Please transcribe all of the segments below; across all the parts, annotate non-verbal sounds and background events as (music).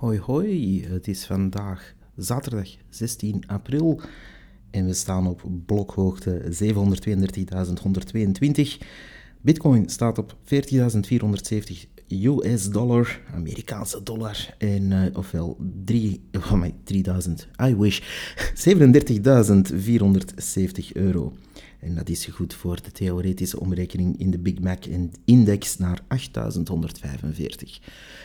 Hoi hoi, het is vandaag zaterdag 16 april en we staan op blokhoogte 732.122. Bitcoin staat op 40.470 US dollar, Amerikaanse dollar, en uh, ofwel 3, oh my, 3000, I wish, (laughs) 37.470 euro. En dat is goed voor de theoretische omrekening in de Big Mac Index naar 8145.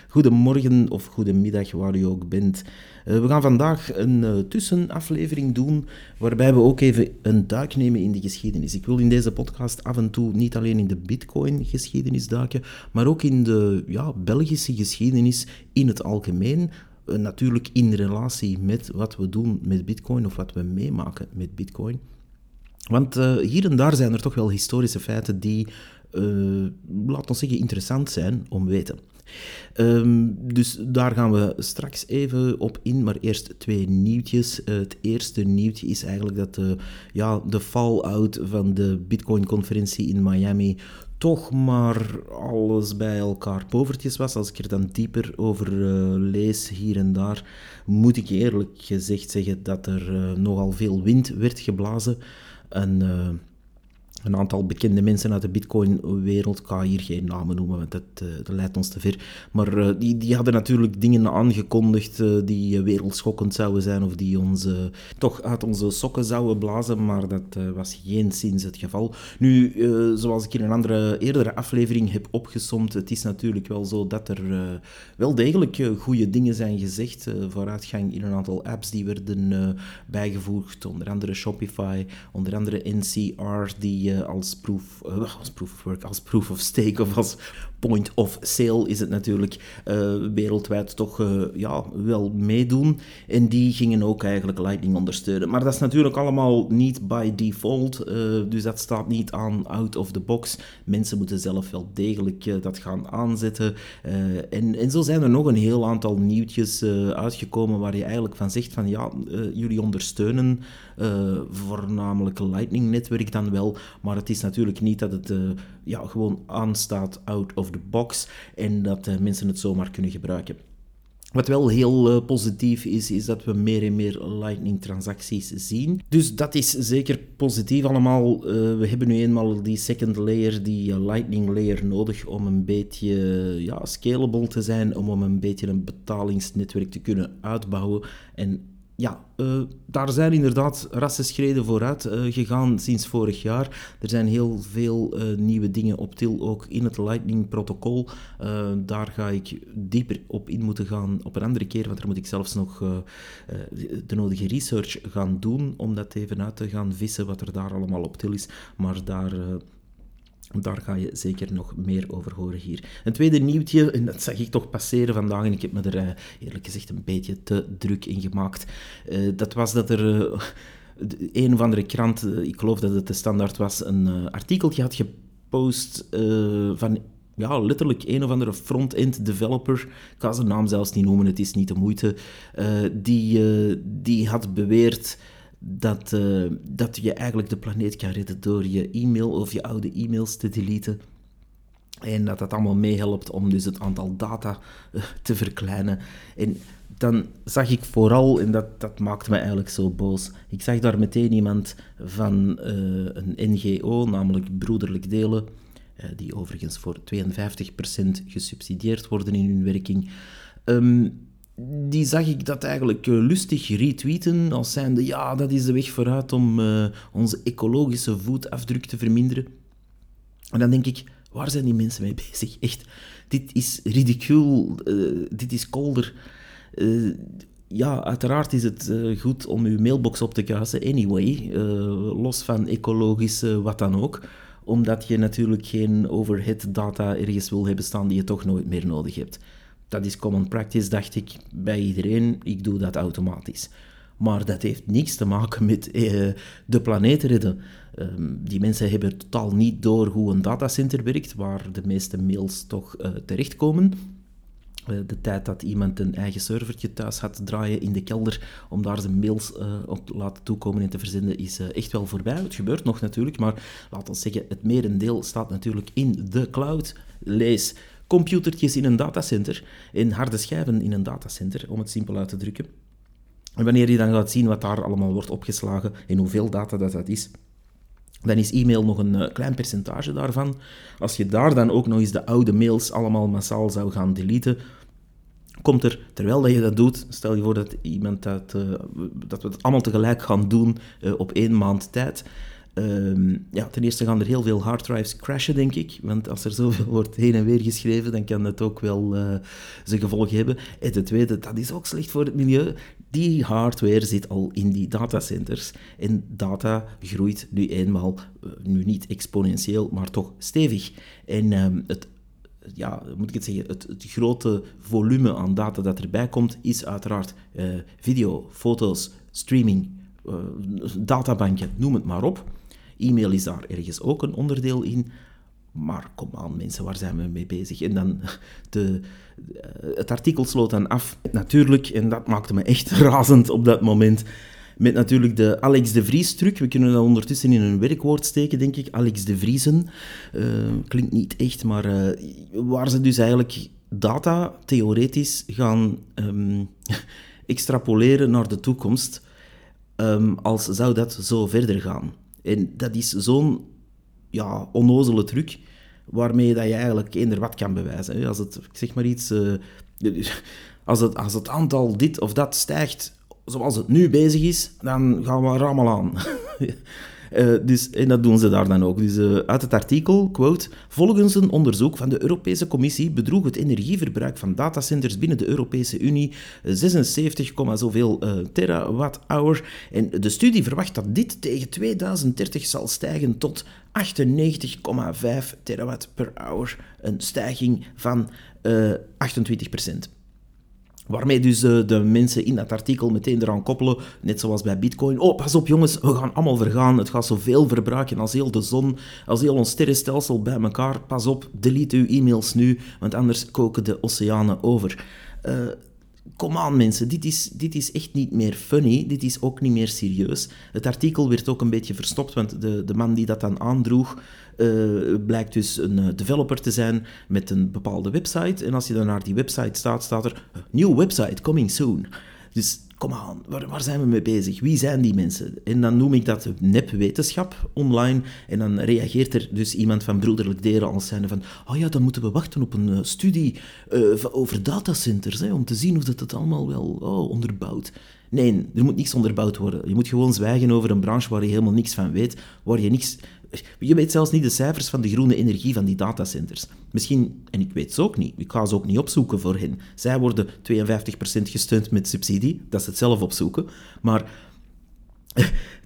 Goedemorgen of goedemiddag, waar u ook bent. Uh, we gaan vandaag een uh, tussenaflevering doen, waarbij we ook even een duik nemen in de geschiedenis. Ik wil in deze podcast af en toe niet alleen in de Bitcoin-geschiedenis duiken, maar ook in de ja, Belgische geschiedenis in het algemeen. Uh, natuurlijk in relatie met wat we doen met Bitcoin of wat we meemaken met Bitcoin. Want uh, hier en daar zijn er toch wel historische feiten die, uh, laten we zeggen, interessant zijn om weten. Um, dus daar gaan we straks even op in, maar eerst twee nieuwtjes. Uh, het eerste nieuwtje is eigenlijk dat de, ja, de fallout van de Bitcoin-conferentie in Miami toch maar alles bij elkaar povertjes was. Als ik er dan dieper over lees hier en daar, moet ik eerlijk gezegd zeggen dat er nogal veel wind werd geblazen. En uh, een aantal bekende mensen uit de Bitcoin-wereld, ik ga hier geen namen noemen, want dat, uh, dat leidt ons te ver. Maar uh, die, die hadden natuurlijk dingen aangekondigd uh, die wereldschokkend zouden zijn of die ons toch uit onze sokken zouden blazen, maar dat was geen sinds het geval. Nu, zoals ik in een andere, eerdere aflevering heb opgesomd, het is natuurlijk wel zo dat er wel degelijk goede dingen zijn gezegd. vooruitgang in een aantal apps die werden bijgevoegd, onder andere Shopify, onder andere NCR, die als proof, uh, als proof of work, als proof of stake of als point of sale is het natuurlijk uh, wereldwijd toch uh, ja, wel meedoen. En die gingen ook eigenlijk Lightning ondersteunen. Maar dat is natuurlijk allemaal niet by default, dus dat staat niet aan out of the box. Mensen moeten zelf wel degelijk dat gaan aanzetten. en, en zo zijn er nog een heel aantal nieuwtjes uitgekomen waar je eigenlijk van zegt van ja, jullie ondersteunen voornamelijk Lightning-netwerk dan wel, maar het is natuurlijk niet dat het ja, gewoon aanstaat out of the box en dat uh, mensen het zomaar kunnen gebruiken. Wat wel heel uh, positief is, is dat we meer en meer Lightning-transacties zien. Dus dat is zeker positief allemaal. we hebben nu eenmaal die second layer, die Lightning layer nodig om een beetje ja, scalable te zijn, om, om een beetje een betalingsnetwerk te kunnen uitbouwen. En ja, uh, daar zijn inderdaad rassenschreden vooruit uh, gegaan sinds vorig jaar. Er zijn heel veel uh, nieuwe dingen op til, ook in het Lightning-protocol. daar ga ik dieper op in moeten gaan op een andere keer, want daar moet ik zelfs nog de nodige research gaan doen om dat even uit te gaan vissen, wat er daar allemaal op til is. Maar daar daar ga je zeker nog meer over horen hier. Een tweede nieuwtje, en dat zag ik toch passeren vandaag en ik heb me er uh, eerlijk gezegd een beetje te druk in gemaakt. Uh, dat was dat er uh, een of andere krant, ik geloof dat het de standaard was, een artikeltje had gepost van ja, letterlijk een of andere front-end developer, ik ga zijn naam zelfs niet noemen, het is niet de moeite, die, die had beweerd dat, uh, dat je eigenlijk de planeet kan redden door je e-mail of je oude e-mails te deleten. En dat dat allemaal meehelpt om dus het aantal data uh, te verkleinen. En dan zag ik vooral, en dat, dat maakte me eigenlijk zo boos, ik zag daar meteen iemand van uh, een NGO, namelijk Broederlijk Delen, die overigens voor 52% gesubsidieerd worden in hun werking. Um, die zag ik dat eigenlijk eh, lustig retweeten als zijnde ja, dat is de weg vooruit om uh, onze ecologische voetafdruk te verminderen. En dan denk ik, waar zijn die mensen mee (laughs) bezig? Echt, dit is ridicuul, uh, dit is kolder. Ja, uiteraard is het goed om uw mailbox op te kuisen, anyway, los van ecologisch wat dan ook omdat je natuurlijk geen overhead data ergens wil hebben staan die je toch nooit meer nodig hebt dat is common practice, dacht ik bij iedereen. Ik doe dat automatisch. Maar dat heeft niks te maken met eh, de planeet redden. Ehm, die mensen hebben totaal niet door hoe een datacenter werkt, waar de meeste mails toch uh, terechtkomen. Uh, de tijd dat iemand een eigen servertje thuis had draaien in de kelder om daar zijn mails op te laten toekomen en te verzenden, is echt wel voorbij. Het gebeurt nog natuurlijk, maar laten we zeggen, het merendeel staat natuurlijk in de cloud. Lees computertjes in een datacenter en harde schijven in een datacenter, om het simpel uit te drukken. En wanneer je dan gaat zien wat daar allemaal wordt opgeslagen en hoeveel data dat, dat is, dan is e-mail nog een eh, klein percentage daarvan. Als je daar dan ook nog eens de oude mails allemaal massaal zou gaan deleten, komt er, terwijl dat je dat doet, stel je voor dat, iemand dat, uh, dat we het allemaal tegelijk gaan doen uh, op één maand tijd. Uh, ja, ten eerste gaan er heel veel harddrives crashen, denk ik. Want als er zoveel (laughs) wordt heen en weer geschreven, dan kan dat ook wel uh, zijn gevolgen hebben. En ten tweede, dat is ook slecht voor het milieu. Die hardware zit al in die datacenters. En data groeit nu eenmaal, nu niet exponentieel, maar toch stevig. En ehm, het ja, moet ik het zeggen, het, grote volume aan data dat erbij komt, is uiteraard uh, video, foto's, streaming, databanken, noem het maar op. E-mail is daar ergens ook een onderdeel in. Maar kom aan mensen, waar zijn we mee bezig? En dan, (laughs) de, uh, het artikel sloot dan af, natuurlijk, en dat maakte me echt (laughs) razend op dat moment. Met natuurlijk de Alex de Vries-truc. We kunnen dat ondertussen in een werkwoord steken, denk ik. Alex de Vriesen. Uh, klinkt niet echt, maar uh, waar ze dus eigenlijk data theoretisch gaan um, (laughs) extrapoleren naar de toekomst. Um, als zou dat zo verder gaan. En dat is zo'n ja, onnozele truc waarmee dat je eigenlijk eender wat kan bewijzen. Als het, zeg maar iets, uh, als, het, als het aantal dit of dat stijgt zoals het nu bezig is, dan gaan we allemaal aan. (laughs) Uh, dus, en dat doen ze daar dan ook. Dus uh, uit het artikel, quote, volgens een onderzoek van de Europese Commissie bedroeg het energieverbruik van datacenters binnen de Europese Unie 76, zoveel uh, terawatt-hour. En de studie verwacht dat dit tegen 2030 zal stijgen tot 98,5 terawatt per hour. Een stijging van 28 procent. Waarmee dus de, mensen in dat artikel meteen eraan koppelen, net zoals bij Bitcoin. Oh, pas op jongens, we gaan allemaal vergaan. Het gaat zoveel verbruiken als heel de zon, als heel ons sterrenstelsel bij elkaar. Pas op, delete uw e-mails nu, want anders koken de oceanen over. Uh, kom aan mensen, dit is, dit is echt niet meer funny, dit is ook niet meer serieus. Het artikel werd ook een beetje verstopt, want de, de man die dat dan aandroeg, uh, blijkt dus een uh, developer te zijn met een bepaalde website. En als je dan naar die website staat, staat er, nieuw website, coming soon. Dus kom aan, waar, waar, zijn we mee bezig? Wie zijn die mensen? En dan noem ik dat nepwetenschap online. En dan reageert er dus iemand van broederlijk delen als zijnde van oh ja, dan moeten we wachten op een uh, studie uh, over datacenters, hè, om te zien of dat het allemaal wel oh, onderbouwt. Nee, er moet niks onderbouwd worden. Je moet gewoon zwijgen over een branche waar je helemaal niks van weet, waar je niks je weet zelfs niet de cijfers van de groene energie van die datacenters. Misschien, en ik weet ze ook niet, ik ga ze ook niet opzoeken voor hen. Zij worden 52% gesteund met subsidie, dat ze het zelf opzoeken. Maar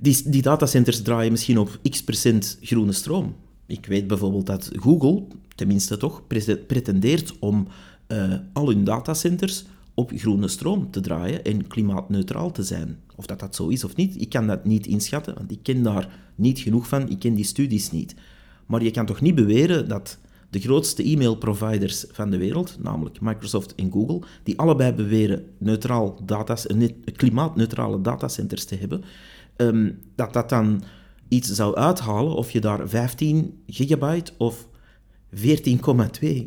die, die datacenters draaien misschien op x procent groene stroom. Ik weet bijvoorbeeld dat Google, tenminste toch, pretendeert om uh, al hun datacenters op groene stroom te draaien en klimaatneutraal te zijn. Of dat dat zo is of niet, ik kan dat niet inschatten, want ik ken daar niet genoeg van, ik ken die studies niet. Maar je kan toch niet beweren dat de grootste e-mailproviders van de wereld, namelijk Microsoft en Google, die allebei beweren neutraal datas, klimaatneutrale datacenters te hebben, um, dat dat dan iets zou uithalen of je daar 15 gigabyte of 14,2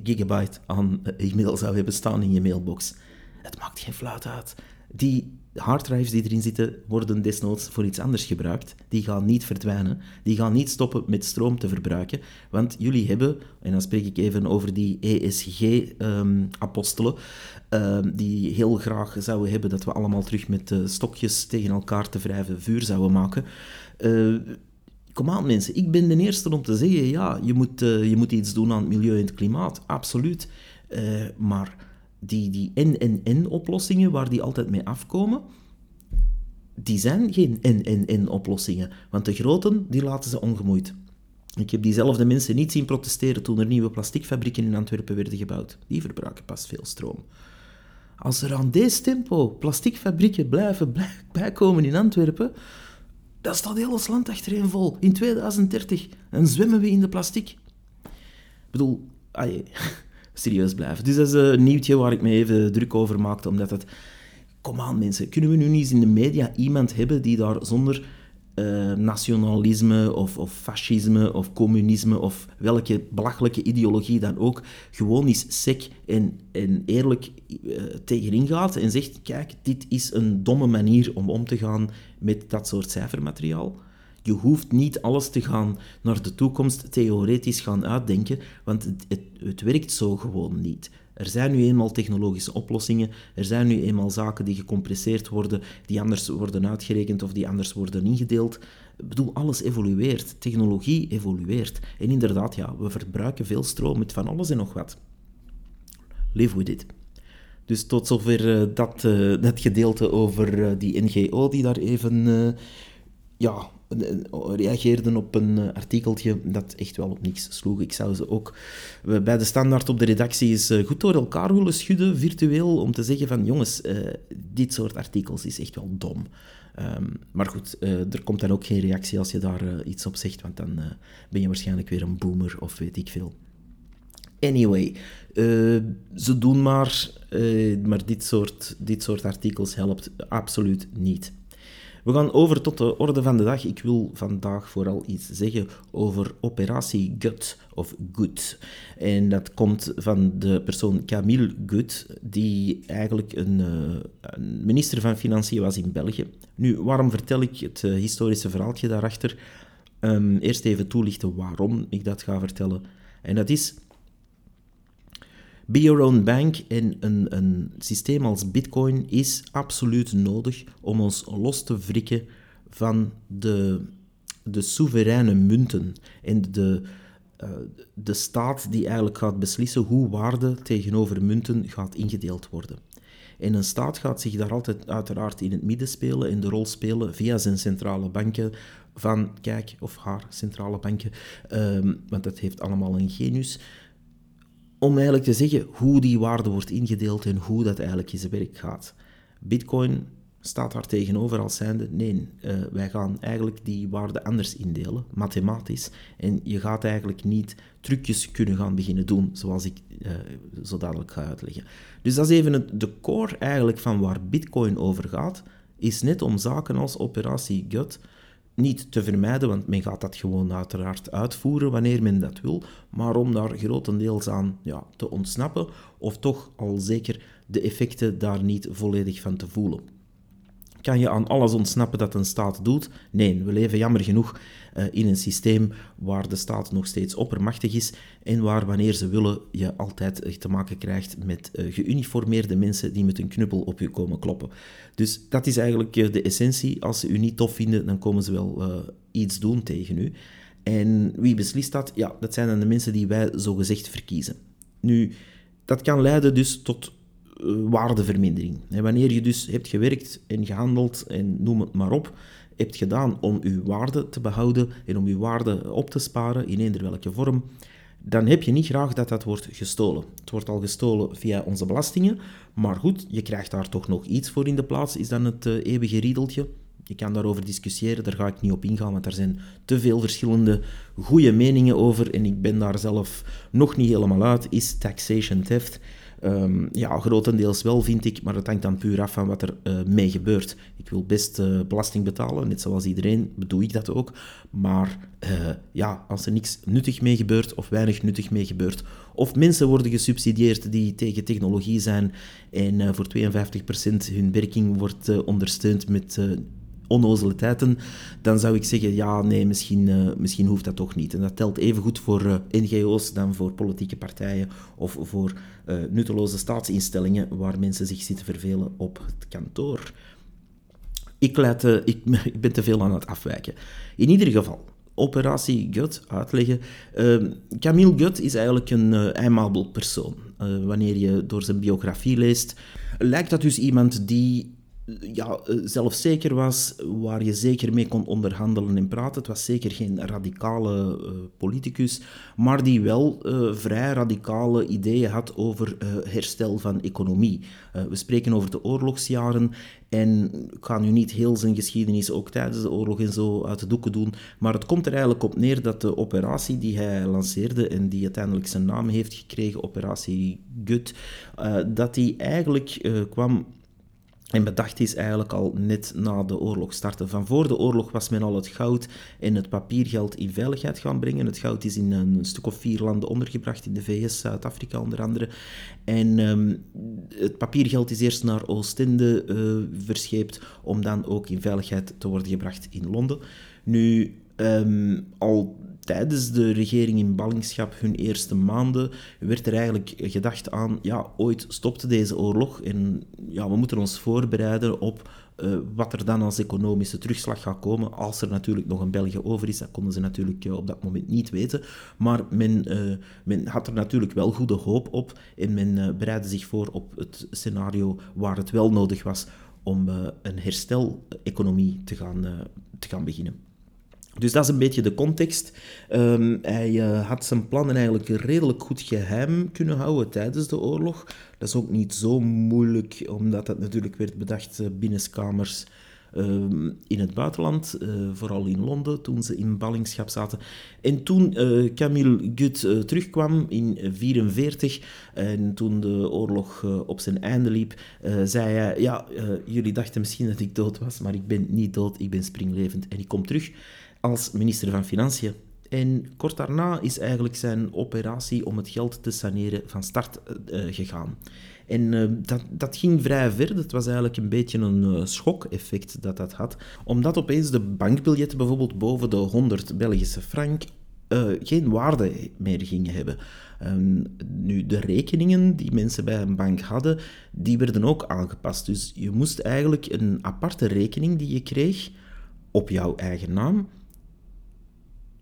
gigabyte aan e-mail zou hebben staan in je mailbox. Het maakt geen fluit uit. Die harddrives die erin zitten, worden desnoods voor iets anders gebruikt. Die gaan niet verdwijnen. Die gaan niet stoppen met stroom te verbruiken. Want jullie hebben, en dan spreek ik even over die ESG-apostelen, ehm, die heel graag zouden hebben dat we allemaal terug met uh, stokjes tegen elkaar te wrijven vuur zouden maken. Uh, Kom aan mensen, ik ben de eerste om te zeggen, ja, je moet, uh, je moet iets doen aan het milieu en het klimaat, absoluut. maar die, die N-N-N-oplossingen waar die altijd mee afkomen, die zijn geen N-N-N-oplossingen. Want de groten, die laten ze ongemoeid. Ik heb diezelfde mensen niet zien protesteren toen er nieuwe plasticfabrieken in Antwerpen werden gebouwd. Die verbruiken pas veel stroom. Als er aan deze tempo plasticfabrieken blijven bijkomen in Antwerpen, dan staat heel ons land achterin vol. In 2030. En zwemmen we in de plastic. Ik bedoel, ai, (laughs) serieus blijven. Dus dat is een nieuwtje waar ik me even druk over maakte, omdat het... Kom aan mensen, kunnen we nu niet eens in de media iemand hebben die daar zonder uh, nationalisme of, of fascisme of communisme of welke belachelijke ideologie dan ook gewoon eens sec en, en eerlijk uh, tegenin gaat en zegt, kijk, dit is een domme manier om om te gaan met dat soort cijfermateriaal. Je hoeft niet alles te gaan naar de toekomst theoretisch gaan uitdenken, want het, het, werkt zo gewoon niet. Er zijn nu eenmaal technologische oplossingen, er zijn nu eenmaal zaken die gecompresseerd worden, die anders worden uitgerekend of die anders worden ingedeeld. Ik bedoel, alles evolueert, technologie evolueert. En inderdaad, ja, we verbruiken veel stroom met van alles en nog wat. Live with it. Dus tot zover uh, dat, uh, dat gedeelte over uh, die NGO die daar even ja, reageerden op een eh, artikeltje dat echt wel op niks sloeg. Ik zou ze ook bij de standaard op de redactie eens eh, goed door elkaar willen schudden, virtueel, om te zeggen van jongens, eh, dit soort artikels is echt wel dom. Um, maar goed, er komt dan ook geen reactie als je daar iets op zegt, want dan ben je waarschijnlijk weer een boomer of weet ik veel. Anyway, ze doen maar, maar dit soort, dit soort artikels helpt absoluut niet. We gaan over tot de orde van de dag. Ik wil vandaag vooral iets zeggen over operatie Gut of Good. En dat komt van de persoon Camille Gut, die eigenlijk een, een minister van Financiën was in België. Nu, waarom vertel ik het uh, historische verhaaltje daarachter? Um, eerst even toelichten waarom ik dat ga vertellen. En dat is Be Your Own Bank en een, een systeem als Bitcoin is absoluut nodig om ons los te wrikken van de, de soevereine munten en de, uh, de staat die eigenlijk gaat beslissen hoe waarde tegenover munten gaat ingedeeld worden. En een staat gaat zich daar altijd uiteraard in het midden spelen en de rol spelen via zijn centrale banken van, kijk, of haar centrale banken, um, want dat heeft allemaal een genius, om eigenlijk te zeggen hoe die waarde wordt ingedeeld en hoe dat eigenlijk in zijn werk gaat. Bitcoin staat daar tegenover als zijnde, nee, uh, wij gaan eigenlijk die waarde anders indelen, mathematisch. En je gaat eigenlijk niet trucjes kunnen gaan beginnen doen, zoals ik uh, zo dadelijk ga uitleggen. Dus dat is even het, de core eigenlijk van waar Bitcoin over gaat, is net om zaken als operatie GUT niet te vermijden, want men gaat dat gewoon uiteraard uitvoeren wanneer men dat wil, maar om daar grotendeels aan ja, te ontsnappen of toch al zeker de effecten daar niet volledig van te voelen. Kan je aan alles ontsnappen dat een staat doet? Nee, we leven jammer genoeg uh, in een systeem waar de staat nog steeds oppermachtig is en waar wanneer ze willen je altijd te maken krijgt met uh, geuniformeerde mensen die met een knuppel op je komen kloppen. Dus dat is eigenlijk de essentie. Als ze u niet tof vinden, dan komen ze wel iets doen tegen u. En wie beslist dat? Ja, dat zijn dan de mensen die wij zogezegd verkiezen. Nu, dat kan leiden dus tot waardevermindering. wanneer je dus hebt gewerkt en gehandeld en noem het maar op, hebt gedaan om je waarde te behouden en om je waarde op te sparen in eender welke vorm, dan heb je niet graag dat dat wordt gestolen. Het wordt al gestolen via onze belastingen, maar goed, je krijgt daar toch nog iets voor in de plaats, is dan het uh, eeuwige riedeltje. Je kan daarover discussiëren, daar ga ik niet op ingaan, want er zijn te veel verschillende goede meningen over en ik ben daar zelf nog niet helemaal uit. Is taxation theft? Um, ja, grotendeels wel, vind ik, maar dat hangt dan puur af van wat er uh, mee gebeurt. Ik wil best uh, belasting betalen, net zoals iedereen, bedoel ik dat ook. Maar uh, ja, als er niks nuttig mee gebeurt of weinig nuttig mee gebeurt, of mensen worden gesubsidieerd die tegen technologie zijn en voor 52% hun werking wordt ondersteund met onnozele tijden, dan zou ik zeggen, ja, nee, misschien, uh, misschien hoeft dat toch niet. En dat telt even goed voor eh, NGO's dan voor politieke partijen of voor uh, nutteloze staatsinstellingen waar mensen zich zitten vervelen op het kantoor. Ik, ik, (laughs) ik ben te veel aan het afwijken. In ieder geval, operatie Gut uitleggen. Uh, Camille Gut is eigenlijk een uh, aimable persoon. Wanneer je door zijn biografie leest, lijkt dat dus iemand die ja, eh, zelfzeker was, waar je zeker mee kon onderhandelen en praten. Het was zeker geen radicale uh, politicus, maar die wel uh, vrij radicale ideeën had over uh, herstel van economie. we spreken over de oorlogsjaren en ik ga nu niet heel zijn geschiedenis ook tijdens de oorlog en zo uit de doeken doen, maar het komt er eigenlijk op neer dat de operatie die hij lanceerde en die uiteindelijk zijn naam heeft gekregen, operatie Gut, dat die eigenlijk kwam en bedacht is eigenlijk al net na de oorlog starten. Van voor de oorlog was men al het goud en het papiergeld in veiligheid gaan brengen. Het goud is in een stuk of vier landen ondergebracht, in de VS, Zuid-Afrika onder andere. En um, het papiergeld is eerst naar Oostende uh, verscheept, om dan ook in veiligheid te worden gebracht in Londen. Nu, um, al tijdens de regering in ballingschap, hun eerste maanden, werd er eigenlijk gedacht aan, ja, ooit stopte deze oorlog en ja, we moeten ons voorbereiden op uh, wat er dan als economische terugslag gaat komen, als er natuurlijk nog een België over is. Dat konden ze natuurlijk uh, op dat moment niet weten. Maar men, uh, men, had er natuurlijk wel goede hoop op en men bereidde zich voor op het scenario waar het wel nodig was om een herstel-economie te gaan, te gaan beginnen. Dus dat is een beetje de context. Um, hij uh, had zijn plannen eigenlijk redelijk goed geheim kunnen houden tijdens de oorlog. Dat is ook niet zo moeilijk, omdat het natuurlijk werd bedacht uh, binnenskamers um, in het buitenland, uh, vooral in Londen, toen ze in ballingschap zaten. En toen Camille Gut terugkwam in 1944, en toen de oorlog op zijn einde liep, zei hij, ja, jullie dachten misschien dat ik dood was, maar ik ben niet dood, ik ben springlevend en ik kom terug als minister van Financiën. En kort daarna is eigenlijk zijn operatie om het geld te saneren van start uh, gegaan. En uh, dat, dat ging vrij ver. Dat was eigenlijk een beetje een uh, schok-effect dat dat had. Omdat opeens de bankbiljetten bijvoorbeeld boven de 100 Belgische frank geen waarde meer gingen hebben. Um, nu, de rekeningen die mensen bij een bank hadden, die werden ook aangepast. Dus je moest eigenlijk een aparte rekening die je kreeg op jouw eigen naam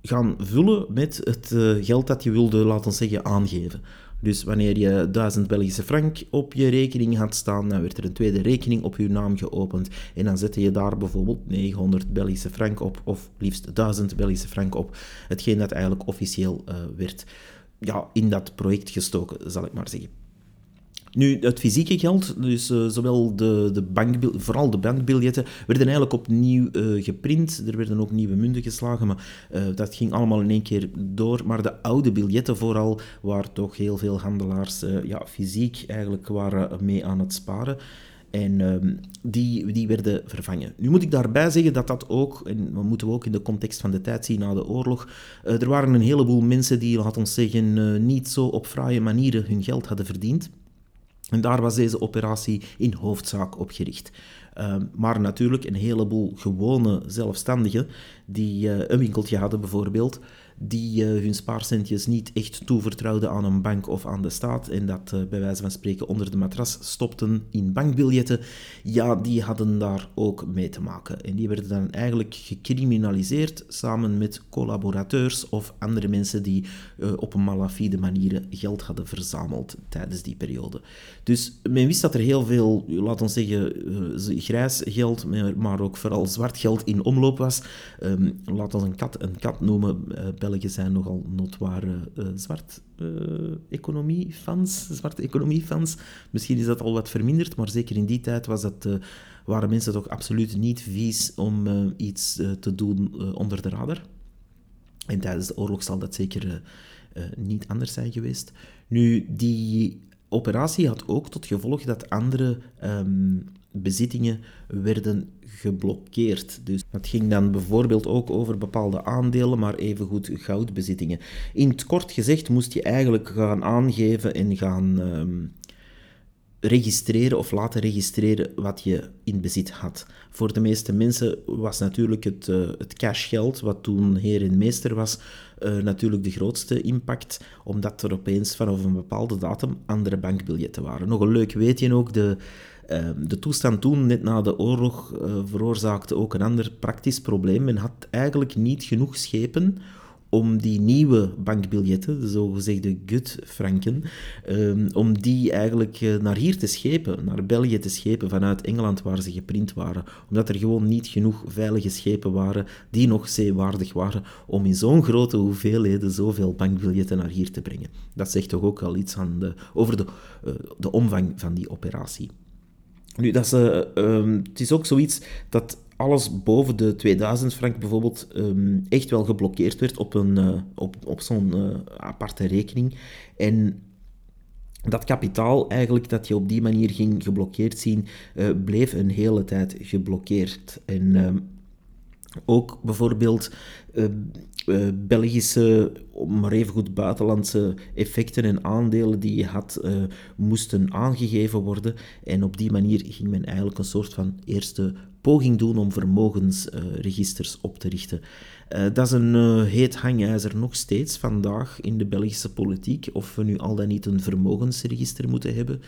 gaan vullen met het uh, geld dat je wilde, laten zeggen, aangeven. Dus wanneer je 1000 Belgische frank op je rekening had staan, dan werd er een tweede rekening op je naam geopend. En dan zette je daar bijvoorbeeld 900 Belgische frank op, of liefst 1000 Belgische frank op. Hetgeen dat eigenlijk officieel uh, werd ja, in dat project gestoken, zal ik maar zeggen. Nu, het fysieke geld, dus uh, zowel de, de bankbil, vooral de bankbiljetten, werden eigenlijk opnieuw uh, geprint. Er werden ook nieuwe munten geslagen, maar uh, dat ging allemaal in één keer door. Maar de oude biljetten vooral, waar toch heel veel handelaars ja, fysiek eigenlijk waren mee aan het sparen. En um, die, die werden vervangen. Nu moet ik daarbij zeggen dat dat ook, en we moeten we ook in de context van de tijd zien na de oorlog, er waren een heleboel mensen die, laten we zeggen, niet zo op fraaie manieren hun geld hadden verdiend. En daar was deze operatie in hoofdzaak op gericht. Uh, maar natuurlijk een heleboel gewone zelfstandigen die uh, een winkeltje hadden bijvoorbeeld, die uh, hun spaarcentjes niet echt toevertrouwden aan een bank of aan de staat en dat uh, bij wijze van spreken onder de matras stopten in bankbiljetten, ja, die hadden daar ook mee te maken. En die werden dan eigenlijk gecriminaliseerd samen met collaborateurs of andere mensen die uh, op een malafide manier geld hadden verzameld tijdens die periode. Dus men wist dat er heel veel, laten we zeggen, grijs geld, maar ook vooral zwart geld in omloop was. Um, laten we een kat een kat noemen, België zijn nogal notoire uh, zwart uh, economie-fans, zwarte economie-fans. Misschien is dat al wat verminderd, maar zeker in die tijd was dat, uh, waren mensen toch absoluut niet vies om iets te doen onder de radar. En tijdens de oorlog zal dat zeker niet anders zijn geweest. Nu, die operatie had ook tot gevolg dat andere um, bezittingen werden geblokkeerd. Dus dat ging dan bijvoorbeeld ook over bepaalde aandelen, maar evengoed goudbezittingen. In het kort gezegd moest je eigenlijk gaan aangeven en gaan um, registreren of laten registreren wat je in bezit had. Voor de meeste mensen was natuurlijk het, uh, het cashgeld, wat toen heer en meester was, uh, natuurlijk de grootste impact, omdat er opeens vanaf een bepaalde datum andere bankbiljetten waren. Nog een leuk weetje ook, de Ehm, de toestand toen, net na de oorlog, uh, veroorzaakte ook een ander praktisch probleem. Men had eigenlijk niet genoeg schepen om die nieuwe bankbiljetten, de zogezegde gut-franken, um, om die eigenlijk uh, naar hier te schepen, naar België te schepen vanuit Engeland waar ze geprint waren. Omdat er gewoon niet genoeg veilige schepen waren die nog zeewaardig waren om in zo'n grote hoeveelheden zoveel bankbiljetten naar hier te brengen. Dat zegt toch ook al iets aan de, over de, uh, de omvang van die operatie. Nu, dat is, uh, um, het is ook zoiets dat alles boven de 2000 frank bijvoorbeeld um, echt wel geblokkeerd werd op, een, uh, op, op zo'n uh, aparte rekening. En dat kapitaal eigenlijk dat je op die manier ging geblokkeerd zien, bleef een hele tijd geblokkeerd. En uh, ook bijvoorbeeld uh, uh, Belgische, maar even goed buitenlandse effecten en aandelen die je had, uh, moesten aangegeven worden. En op die manier ging men eigenlijk een soort van eerste poging doen om vermogensregisters op te richten. dat is een heet hangijzer nog steeds vandaag in de Belgische politiek, of we nu al dan niet een vermogensregister moeten hebben.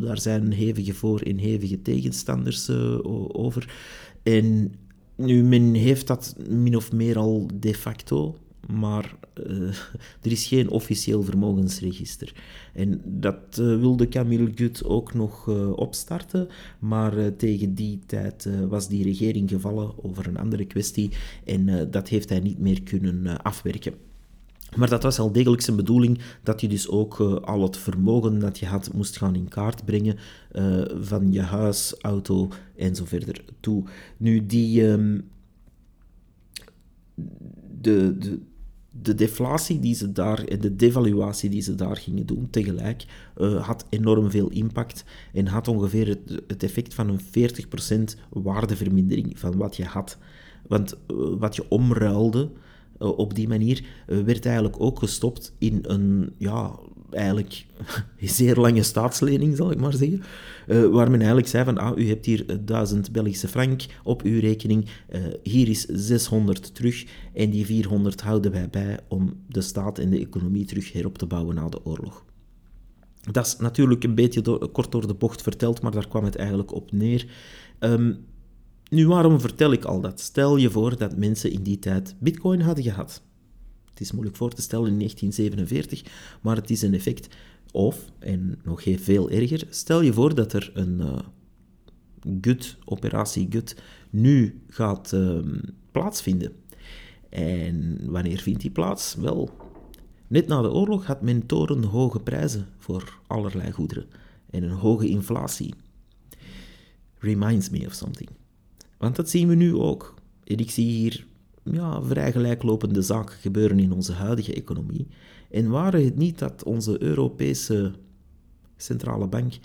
daar zijn hevige voor- en hevige tegenstanders over. En nu, men heeft dat min of meer al de facto, maar uh, (laughs) er is geen officieel vermogensregister. En dat uh, wilde Camille Gut ook nog uh, opstarten, maar tegen die tijd was die regering gevallen over een andere kwestie en dat heeft hij niet meer kunnen afwerken. Maar dat was al degelijk zijn bedoeling dat je dus ook al het vermogen dat je had moest gaan in kaart brengen van je huis, auto en zo verder toe. Nu, die, um, de, de, de deflatie die ze daar en de devaluatie die ze daar gingen doen tegelijk uh, had enorm veel impact en had ongeveer het, effect van een 40% waardevermindering van wat je had. Want wat je omruilde eh, op die manier eh, werd eigenlijk ook gestopt in een, ja, eigenlijk (laughs) zeer lange staatslening, zal ik maar zeggen. Uh, waar men eigenlijk zei van, ah, u hebt hier 1000 Belgische frank op uw rekening, uh, hier is 600 terug en die 400 houden wij bij om de staat en de economie terug herop te bouwen na de oorlog. Dat is natuurlijk een beetje door, kort door de bocht verteld, maar daar kwam het eigenlijk op neer. Um, nu, waarom vertel ik al dat? Stel je voor dat mensen in die tijd bitcoin hadden gehad. Het is moeilijk voor te stellen in 1947, maar het is een effect. Of, en nog veel erger, stel je voor dat er een uh, GUT, operatie GUT, nu gaat uh, plaatsvinden. En wanneer vindt die plaats? Wel, net na de oorlog had men torenhoge prijzen voor allerlei goederen en een hoge inflatie. Reminds me of something. Want dat zien we nu ook. En ik zie hier ja, vrij gelijklopende zaken gebeuren in onze huidige economie. En waren het niet dat onze Europese centrale bank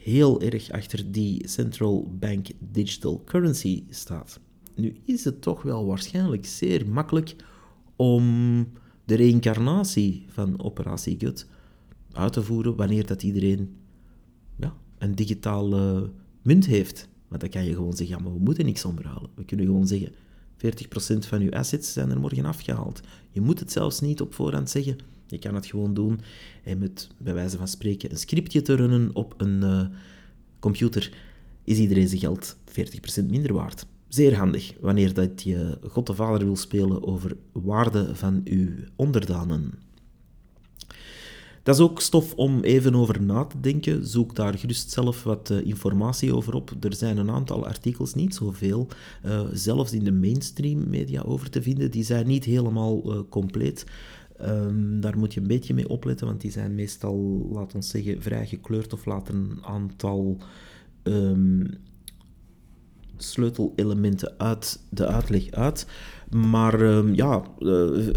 heel erg achter die central bank digital currency staat. Nu is het toch wel waarschijnlijk zeer makkelijk om de reïncarnatie van operatie GUT uit te voeren wanneer dat iedereen ja, een digitale munt heeft. Maar dan kan je gewoon zeggen, ja, maar we moeten niks onderhouden. We kunnen gewoon zeggen, 40% van je assets zijn er morgen afgehaald. Je moet het zelfs niet op voorhand zeggen. Je kan het gewoon doen en met, bij wijze van spreken, een scriptje te runnen op een uh, computer, is iedereen zijn geld 40% minder waard. Zeer handig wanneer dat je God de Vader wil spelen over waarde van uw onderdanen. Dat is ook stof om even over na te denken. Zoek daar gerust zelf wat uh, informatie over op. Er zijn een aantal artikels, niet zoveel, uh, zelfs in de mainstream media over te vinden. Die zijn niet helemaal uh, compleet. Um, daar moet je een beetje mee opletten, want die zijn meestal, laat ons zeggen, vrij gekleurd of laten een aantal um, sleutelelementen uit de uitleg uit. Maar uh, ja, uh,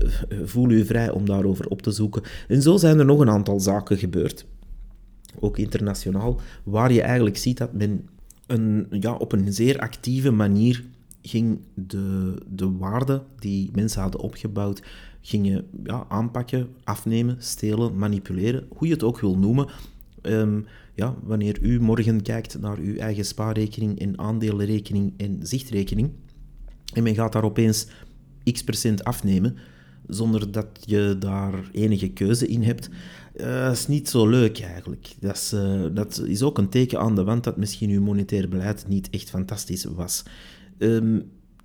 voel u vrij om daarover op te zoeken. En zo zijn er nog een aantal zaken gebeurd, ook internationaal, waar je eigenlijk ziet dat men een, ja, op een zeer actieve manier ging de, de waarde die mensen hadden opgebouwd, gingen ja, aanpakken, afnemen, stelen, manipuleren, hoe je het ook wil noemen. Um, ja, wanneer u morgen kijkt naar uw eigen spaarrekening en aandelenrekening en zichtrekening, en men gaat daar opeens x procent afnemen, zonder dat je daar enige keuze in hebt, uh, dat is niet zo leuk eigenlijk. Dat is, uh, dat is ook een teken aan de wand dat misschien uw monetair beleid niet echt fantastisch was.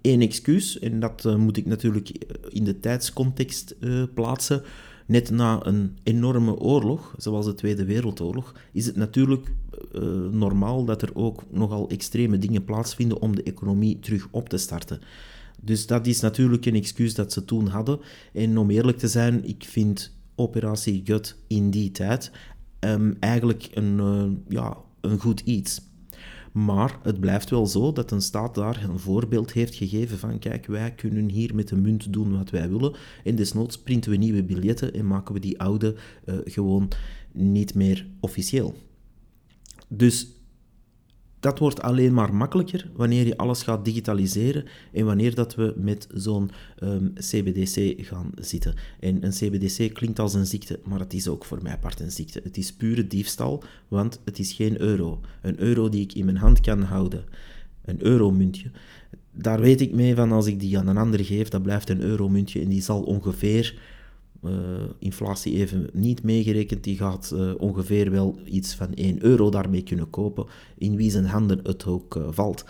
Eén excuus, en dat uh, moet ik natuurlijk in de tijdscontext plaatsen. Net na een enorme oorlog, zoals de Tweede Wereldoorlog, is het natuurlijk normaal dat er ook nogal extreme dingen plaatsvinden om de economie terug op te starten. Dus dat is natuurlijk een excuus dat ze toen hadden. En om eerlijk te zijn, ik vind Operatie Gut in die tijd um, eigenlijk een, uh, ja, een goed iets. Maar het blijft wel zo dat een staat daar een voorbeeld heeft gegeven van kijk, wij kunnen hier met de munt doen wat wij willen. En desnoods printen we nieuwe biljetten en maken we die oude uh, gewoon niet meer officieel. Dus dat wordt alleen maar makkelijker wanneer je alles gaat digitaliseren en wanneer dat we met zo'n um, ehm, CBDC gaan zitten. En een CBDC klinkt als een ziekte, maar het is ook voor mij apart een ziekte. Het is pure diefstal, want het is geen euro. Een euro die ik in mijn hand kan houden. Een euromuntje. Daar weet ik mee van als ik die aan een ander geef, dat blijft een euromuntje en die zal ongeveer inflatie even niet meegerekend, die gaat uh, ongeveer wel iets van 1 euro daarmee kunnen kopen, in wie zijn handen het ook uh, valt.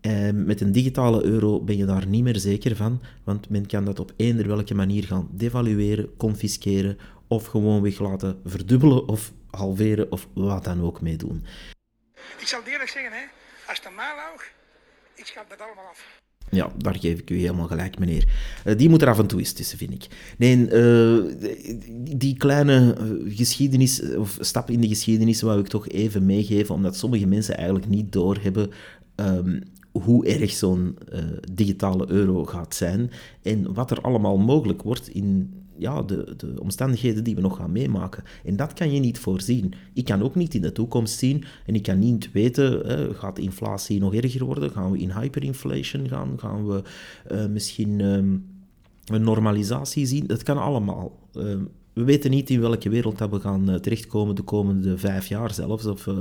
En met een digitale euro ben je daar niet meer zeker van, want men kan dat op eender welke manier gaan devalueren, confisceren of gewoon weg laten verdubbelen of halveren of wat dan ook mee doen. Ik zal eerlijk zeggen, hè, als het mij ik schat dat allemaal af. Ja, daar geef ik u helemaal gelijk, meneer. Uh, die moet er af en toe eens tussen, vind ik. Nee, uh, die kleine eh, geschiedenis, of stap in de geschiedenis, wou ik toch even meegeven, omdat sommige mensen eigenlijk niet doorhebben um, hoe erg zo'n digitale euro gaat zijn en wat er allemaal mogelijk wordt in ja, de, de omstandigheden die we nog gaan meemaken. En dat kan je niet voorzien. Ik kan ook niet in de toekomst zien en ik kan niet weten, uh, gaat de inflatie nog erger worden? Gaan we in hyperinflation gaan? Gaan we uh, misschien um, een normalisatie zien? Dat kan allemaal. Uh, we weten niet in welke wereld dat we gaan eh, terechtkomen de komende vijf jaar zelfs, of uh,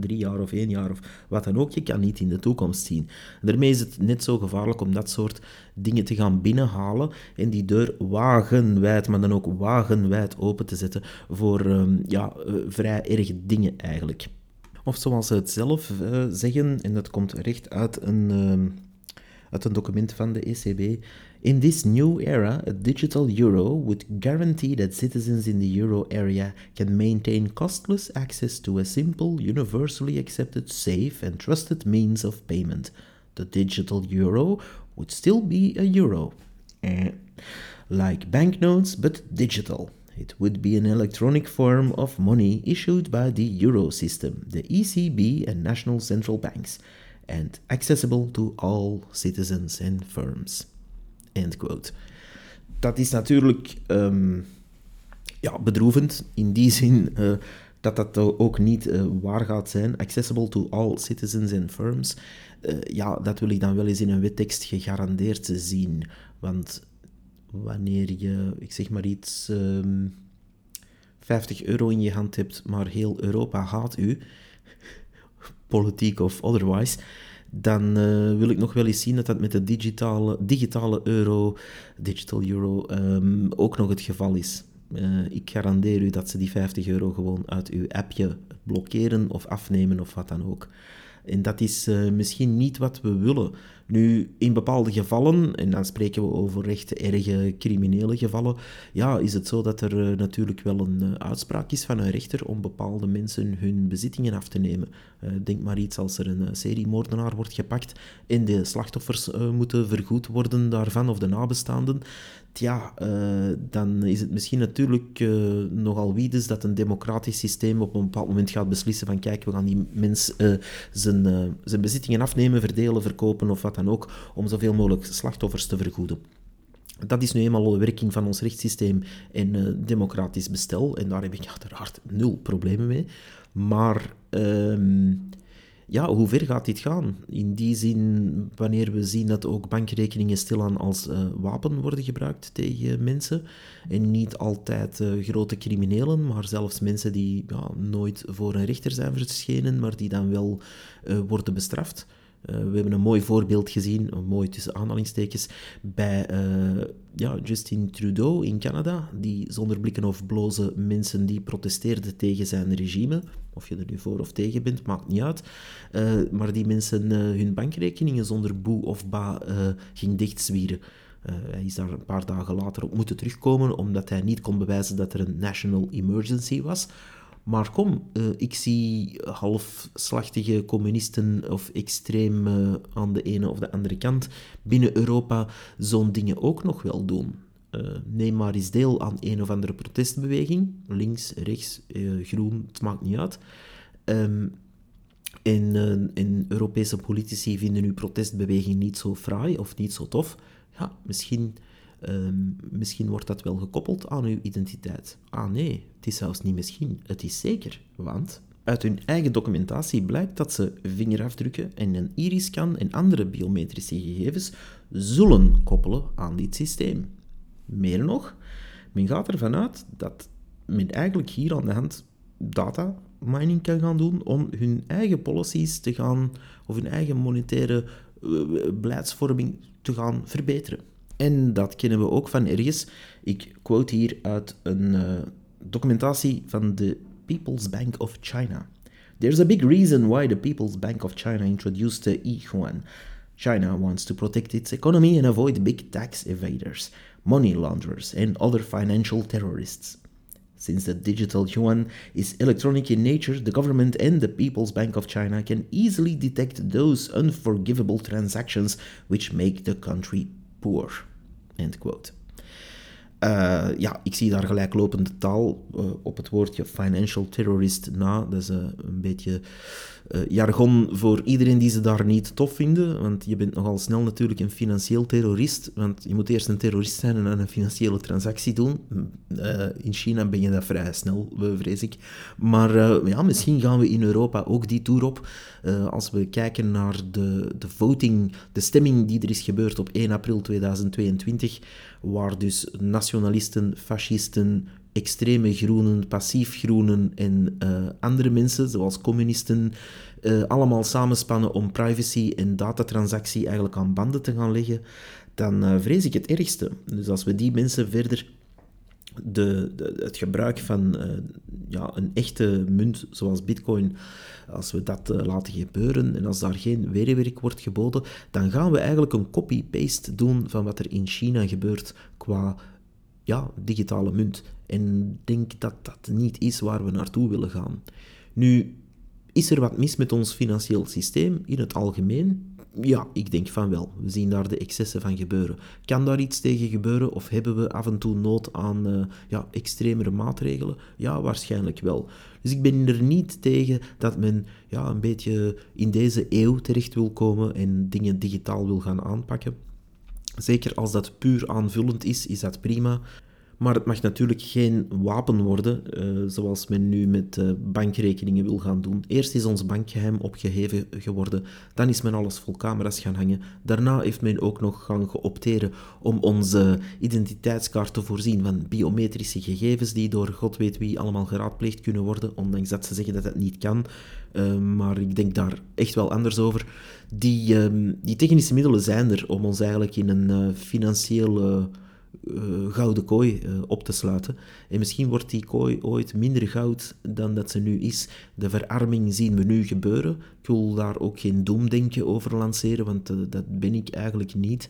drie jaar of één jaar of wat dan ook. Je kan niet in de toekomst zien. daarmee is het net zo gevaarlijk om dat soort dingen te gaan binnenhalen en die deur wagenwijd, maar dan ook wagenwijd open te zetten voor um, ja, uh, vrij erge dingen eigenlijk. Of zoals ze het zelf zeggen, en dat komt recht uit een, ehm, uit een document van de ECB, In this new era, a digital euro would guarantee that citizens in the euro area can maintain costless access to a simple, universally accepted, safe, and trusted means of payment. The digital euro would still be a euro. Eh, like banknotes, but digital. It would be an electronic form of money issued by the euro system, the ECB, and national central banks, and accessible to all citizens and firms. End quote. Dat is natuurlijk um, ja, bedroevend in die zin uh, dat dat ook niet uh, waar gaat zijn. Accessible to all citizens and firms. Uh, ja, dat wil ik dan wel eens in een wettekst gegarandeerd zien. Want wanneer je, ik zeg maar iets, um, ehm, 50 euro in je hand hebt, maar heel Europa haat u, (laughs) politiek of otherwise, dan uh, wil ik nog wel eens zien dat dat met de digitale, digitale euro, digital euro, um, ook nog het geval is. Uh, ik garandeer u dat ze die 50 euro gewoon uit uw appje blokkeren of afnemen of wat dan ook. En dat is uh, misschien niet wat we willen. Nu, in bepaalde gevallen, en dan spreken we over recht erge criminele gevallen, ja, is het zo dat er uh, natuurlijk wel een uh, uitspraak is van een rechter om bepaalde mensen hun bezittingen af te nemen. denk maar iets als er een seriemoordenaar wordt gepakt en de slachtoffers moeten vergoed worden daarvan, of de nabestaanden ja, uh, dan is het misschien natuurlijk nogal wiedes dat een democratisch systeem op een bepaald moment gaat beslissen van kijk, we gaan die mens zijn, zijn bezittingen afnemen, verdelen, verkopen of wat dan ook, om zoveel mogelijk slachtoffers te vergoeden. Dat is nu eenmaal de werking van ons rechtssysteem en democratisch bestel, en daar heb ik uiteraard nul problemen mee. Maar ehm, ja, hoe ver gaat dit gaan? In die zin, wanneer we zien dat ook bankrekeningen stilaan als uh, wapen worden gebruikt tegen mensen. En niet altijd uh, grote criminelen, maar zelfs mensen die ja, nooit voor een rechter zijn verschenen, maar die dan wel worden bestraft. Uh, we hebben een mooi voorbeeld gezien, mooi tussen aanhalingstekens, bij uh, ja, Justin Trudeau in Canada, die zonder blikken of blozen mensen die protesteerden tegen zijn regime, of je er nu voor of tegen bent, maakt niet uit, uh, maar die mensen hun bankrekeningen zonder boe of ba ging dichtzwieren. hij is daar een paar dagen later op moeten terugkomen, omdat hij niet kon bewijzen dat er een national emergency was. Maar kom, uh, ik zie halfslachtige communisten of extreem uh, aan de ene of de andere kant binnen Europa zo'n dingen ook nog wel doen. Uh, neem maar eens deel aan een of andere protestbeweging, links, rechts, groen, het maakt niet uit. Um, En, en Europese politici vinden uw protestbeweging niet zo fraai of niet zo tof. Ja, misschien, ehm, misschien wordt dat wel gekoppeld aan uw identiteit. Ah nee, het is zelfs niet misschien, het is zeker. Want uit hun eigen documentatie blijkt dat ze vingerafdrukken en een iriscan en andere biometrische gegevens zullen koppelen aan dit systeem. Meer nog, men gaat ervan uit dat men eigenlijk hier aan de hand data mining kan gaan doen om hun eigen policies te gaan, of hun eigen monetaire uh, beleidsvorming te gaan verbeteren. En dat kennen we ook van ergens. Ik quote hier uit een uh, documentatie van de People's Bank of China. There's a big reason why the People's Bank of China introduced the e-yuan. China wants to protect its economy and avoid big tax evaders, money launderers, and other financial terrorists. Since the digital yuan is electronic in nature, the government and the People's Bank of China can easily detect those unforgivable transactions which make the country End quote. Uh, ja, ik zie daar gelijklopende taal uh, op het woordje financial terrorist na. Dat is uh, een beetje jargon voor iedereen die ze daar niet tof vinden. Want je bent nogal snel natuurlijk een financieel terrorist. Want je moet eerst een terrorist zijn en een financiële transactie doen. in China ben je dat vrij snel, vrees ik. Maar ja, misschien gaan we in Europa ook die tour op. als we kijken naar de, de voting, de stemming die er is gebeurd op 1 april 2022 waar dus nationalisten, fascisten, extreme groenen, passief groenen en uh, andere mensen, zoals communisten, uh, allemaal samenspannen om privacy en datatransactie eigenlijk aan banden te gaan leggen, dan uh, vrees ik het ergste. Dus als we die mensen verder de, de, het gebruik van ja, een echte munt zoals bitcoin, als we dat laten gebeuren en als daar geen weerwerk wordt geboden, dan gaan we eigenlijk een copy-paste doen van wat er in China gebeurt qua ja, digitale munt. En denk dat dat niet is waar we naartoe willen gaan. Nu, is er wat mis met ons financieel systeem in het algemeen? Ja, ik denk van wel. We zien daar de excessen van gebeuren. Kan daar iets tegen gebeuren of hebben we af en toe nood aan uh, ja, extremere maatregelen? Ja, waarschijnlijk wel. Dus ik ben er niet tegen dat men ja, een beetje in deze eeuw terecht wil komen en dingen digitaal wil gaan aanpakken. Zeker als dat puur aanvullend is, is dat prima. Maar het mag natuurlijk geen wapen worden, uh, zoals men nu met uh, bankrekeningen wil gaan doen. Eerst is ons bankgeheim opgeheven geworden, dan is men alles vol camera's gaan hangen. Daarna heeft men ook nog gaan geopteren om onze identiteitskaart te voorzien van biometrische gegevens die door god weet wie allemaal geraadpleegd kunnen worden, ondanks dat ze zeggen dat dat niet kan. Uh, maar ik denk daar echt wel anders over. Die, ehm, die technische middelen zijn er om ons eigenlijk in een financiële uh, gouden kooi uh, op te sluiten. En misschien wordt die kooi ooit minder goud dan dat ze nu is. De verarming zien we nu gebeuren. Ik wil daar ook geen doemdenken over lanceren, want uh, dat ben ik eigenlijk niet.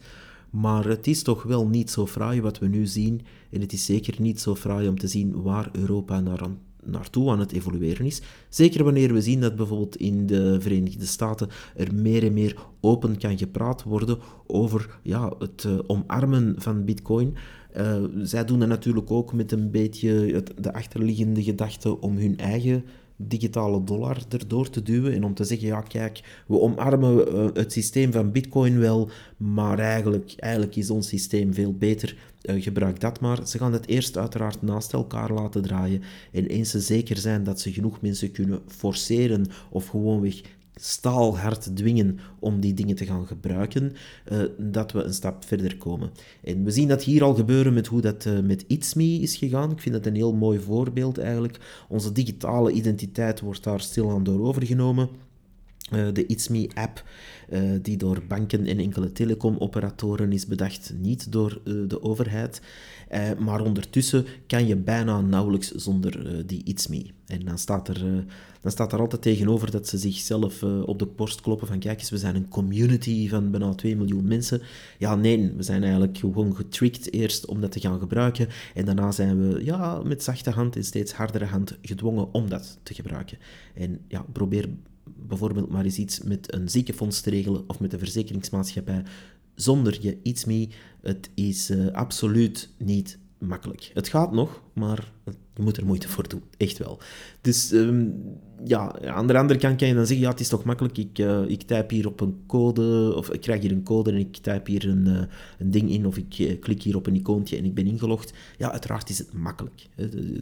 Maar het is toch wel niet zo fraai wat we nu zien. En het is zeker niet zo fraai om te zien waar Europa naar aan naartoe aan het evolueren is. Zeker wanneer we zien dat bijvoorbeeld in de Verenigde Staten er meer en meer open kan gepraat worden over ja, het uh, omarmen van Bitcoin. Uh, zij doen dat natuurlijk ook met een beetje het, de achterliggende gedachte om hun eigen digitale dollar erdoor te duwen en om te zeggen, ja kijk, we omarmen uh, het systeem van bitcoin wel, maar eigenlijk, eigenlijk is ons systeem veel beter, uh, gebruik dat maar. Ze gaan het eerst uiteraard naast elkaar laten draaien en eens ze zeker zijn dat ze genoeg mensen kunnen forceren of gewoonweg staalhard dwingen om die dingen te gaan gebruiken, uh, dat we een stap verder komen. En we zien dat hier al gebeuren met hoe dat uh, met ItsMe is gegaan. Ik vind dat een heel mooi voorbeeld eigenlijk. Onze digitale identiteit wordt daar stilaan door overgenomen. Uh, de ItsMe-app, die door banken en enkele telecomoperatoren is bedacht, niet door uh, de overheid. maar ondertussen kan je bijna nauwelijks zonder die ItsMe. En dan staat, er, dan staat er altijd tegenover dat ze zichzelf op de borst kloppen van kijk eens, we zijn een community van bijna 2 miljoen mensen. Ja, nee, we zijn eigenlijk gewoon getricked eerst om dat te gaan gebruiken. En daarna zijn we ja, met zachte hand en steeds hardere hand gedwongen om dat te gebruiken. En ja, probeer bijvoorbeeld maar eens iets met een ziekenfonds te regelen of met een verzekeringsmaatschappij zonder je iets mee. Het is uh, absoluut niet makkelijk. Het gaat nog, maar je moet er moeite voor doen. Echt wel. Dus ehm, ja, aan de andere kant kan je dan zeggen, ja, het is toch makkelijk. Ik, uh, ik typ hier op een code, of ik krijg hier een code en ik typ hier een, uh, een ding in, of ik uh, klik hier op een icoontje en ik ben ingelogd. Ja, uiteraard is het makkelijk.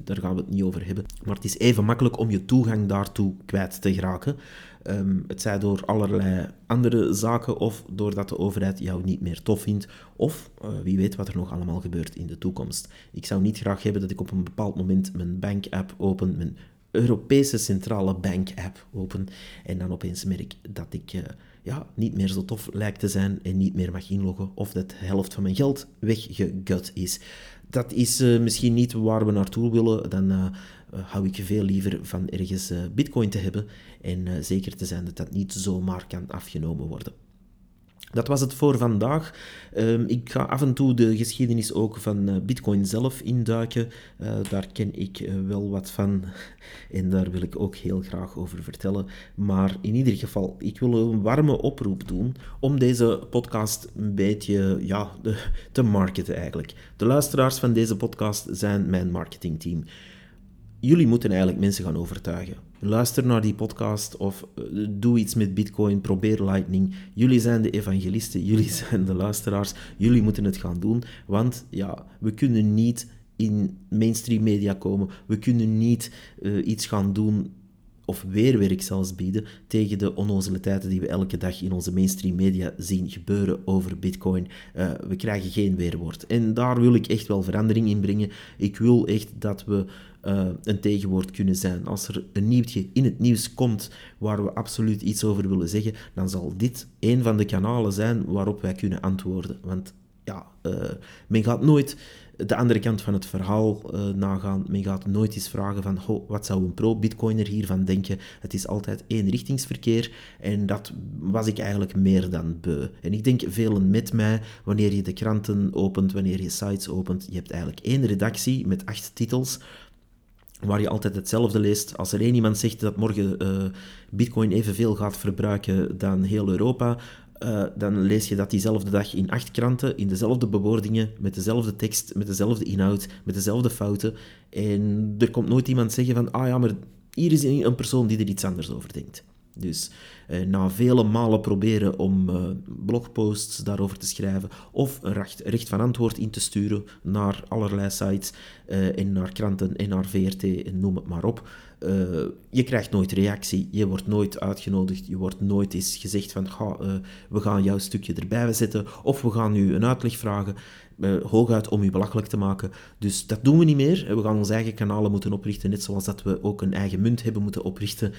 Daar gaan we het niet over hebben. Maar het is even makkelijk om je toegang daartoe kwijt te geraken. Um, het zij door allerlei andere zaken of doordat de overheid jou niet meer tof vindt, of wie weet wat er nog allemaal gebeurt in de toekomst. Ik zou niet graag hebben dat ik op een bepaald moment mijn bank-app open, mijn Europese Centrale Bank-app open, en dan opeens merk dat ik uh, ja, niet meer zo tof lijkt te zijn en niet meer mag inloggen, of dat de helft van mijn geld weggegut is. Dat is uh, misschien niet waar we naartoe willen, dan uh, hou ik veel liever van ergens bitcoin te hebben en zeker te zijn dat dat niet zomaar kan afgenomen worden. Dat was het voor vandaag. Um, ik ga af en toe de geschiedenis ook van Bitcoin zelf induiken. Uh, daar ken ik uh, wel wat van (laughs) en daar wil ik ook heel graag over vertellen. Maar in ieder geval, ik wil een warme oproep doen om deze podcast een beetje ja, (laughs) te marketen eigenlijk. De luisteraars van deze podcast zijn mijn marketingteam jullie moeten eigenlijk mensen gaan overtuigen. Luister naar die podcast of uh, doe iets met Bitcoin, probeer Lightning. Jullie zijn de evangelisten, (laughs) jullie zijn de luisteraars. Jullie moeten het gaan doen, want ja, we kunnen niet in mainstream media komen. We kunnen niet uh, iets gaan doen of weerwerk zelfs bieden tegen de onnozeliteiten die we elke dag in onze mainstream media zien gebeuren over bitcoin. Uh, we krijgen geen weerwoord. En daar wil ik echt wel verandering in brengen. Ik wil echt dat we uh, een tegenwoord kunnen zijn. Als er een nieuwtje in het nieuws komt waar we absoluut iets over willen zeggen, dan zal dit een van de kanalen zijn waarop wij kunnen antwoorden. Want ja, uh, men gaat nooit de andere kant van het verhaal uh, nagaan. Men gaat nooit eens vragen van, ho, wat zou een pro-bitcoiner hiervan denken? Het is altijd eenrichtingsverkeer en dat was ik eigenlijk meer dan beu. En ik denk velen met mij, wanneer je de kranten opent, wanneer je sites opent, je hebt eigenlijk één redactie met acht titels, waar je altijd hetzelfde leest. Als er één iemand zegt dat morgen uh, Bitcoin evenveel gaat verbruiken dan heel Europa, uh, dan lees je dat diezelfde dag in acht kranten, in dezelfde bewoordingen, met dezelfde tekst, met dezelfde inhoud, met dezelfde fouten. En er komt nooit iemand zeggen van, ah ja, maar hier is een persoon die er iets anders over denkt. Dus eh, na vele malen proberen om uh, blogposts daarover te schrijven of een recht, recht, van antwoord in te sturen naar allerlei sites uh, en naar kranten en naar VRT en noem het maar op. je krijgt nooit reactie, je wordt nooit uitgenodigd, je wordt nooit eens gezegd van ga, we gaan jouw stukje erbij zetten of we gaan u een uitleg vragen uh, hooguit om u belachelijk te maken. Dus dat doen we niet meer. We gaan onze eigen kanalen moeten oprichten, net zoals dat we ook een eigen munt hebben moeten oprichten.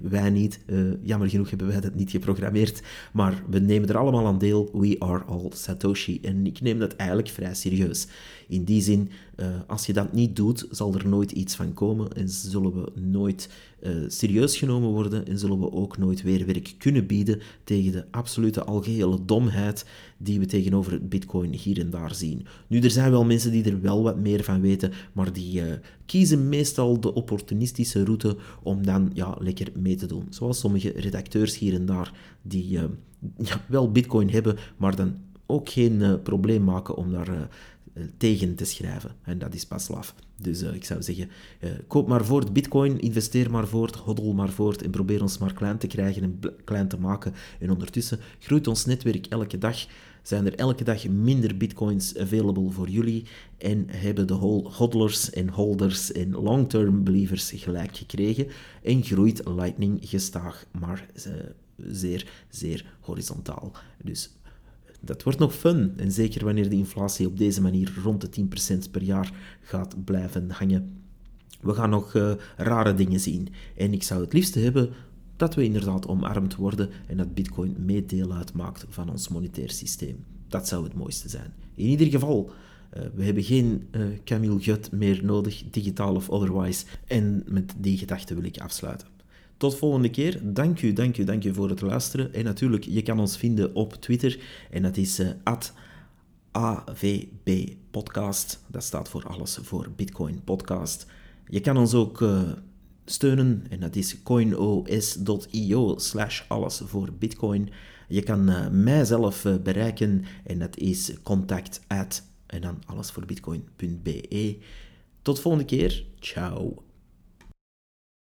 Wij niet. Jammer genoeg hebben wij dat niet geprogrammeerd. Maar we nemen er allemaal aan deel. We are all Satoshi. En ik neem dat eigenlijk vrij serieus. In die zin, uh, als je dat niet doet, zal er nooit iets van komen en zullen we nooit uh, serieus genomen worden en zullen we ook nooit weerwerk kunnen bieden tegen de absolute algehele domheid die we tegenover bitcoin hier en daar zien. Nu, er zijn wel mensen die er wel wat meer van weten, maar die uh, kiezen meestal de opportunistische route om dan ja, lekker mee te doen. Zoals sommige redacteurs hier en daar die ja, wel bitcoin hebben, maar dan ook geen probleem maken om daar tegen te schrijven. En dat is pas laf. Dus uh, ik zou zeggen, uh, koop maar voort bitcoin, investeer maar voort, hoddel maar voort en probeer ons maar klein te krijgen en klein te maken. En ondertussen groeit ons netwerk elke dag. Zijn er elke dag minder bitcoins available voor jullie en hebben de hodlers en holders en long-term believers gelijk gekregen en groeit Lightning gestaag, maar zeer, zeer horizontaal. Dus dat wordt nog fun. En zeker wanneer de inflatie op deze manier rond de 10% per jaar gaat blijven hangen. We gaan nog uh, rare dingen zien. En ik zou het liefst hebben dat we inderdaad omarmd worden en dat Bitcoin mee deel uitmaakt van ons monetair systeem. Dat zou het mooiste zijn. In ieder geval, uh, we hebben geen uh, Camille Gut meer nodig, digitaal of otherwise. En met die gedachte wil ik afsluiten. Tot volgende keer. Dank u, dank u, dank u voor het luisteren. En natuurlijk, je kan ons vinden op Twitter. En dat is uh, AVB Podcast. Dat staat voor alles voor Bitcoin Podcast. Je kan ons ook uh, steunen. En dat is coinos.io slash alles voor Bitcoin. Je kan uh, mijzelf bereiken. En dat is contact at en dan allesvoorbitcoin.be. Tot volgende keer. Ciao.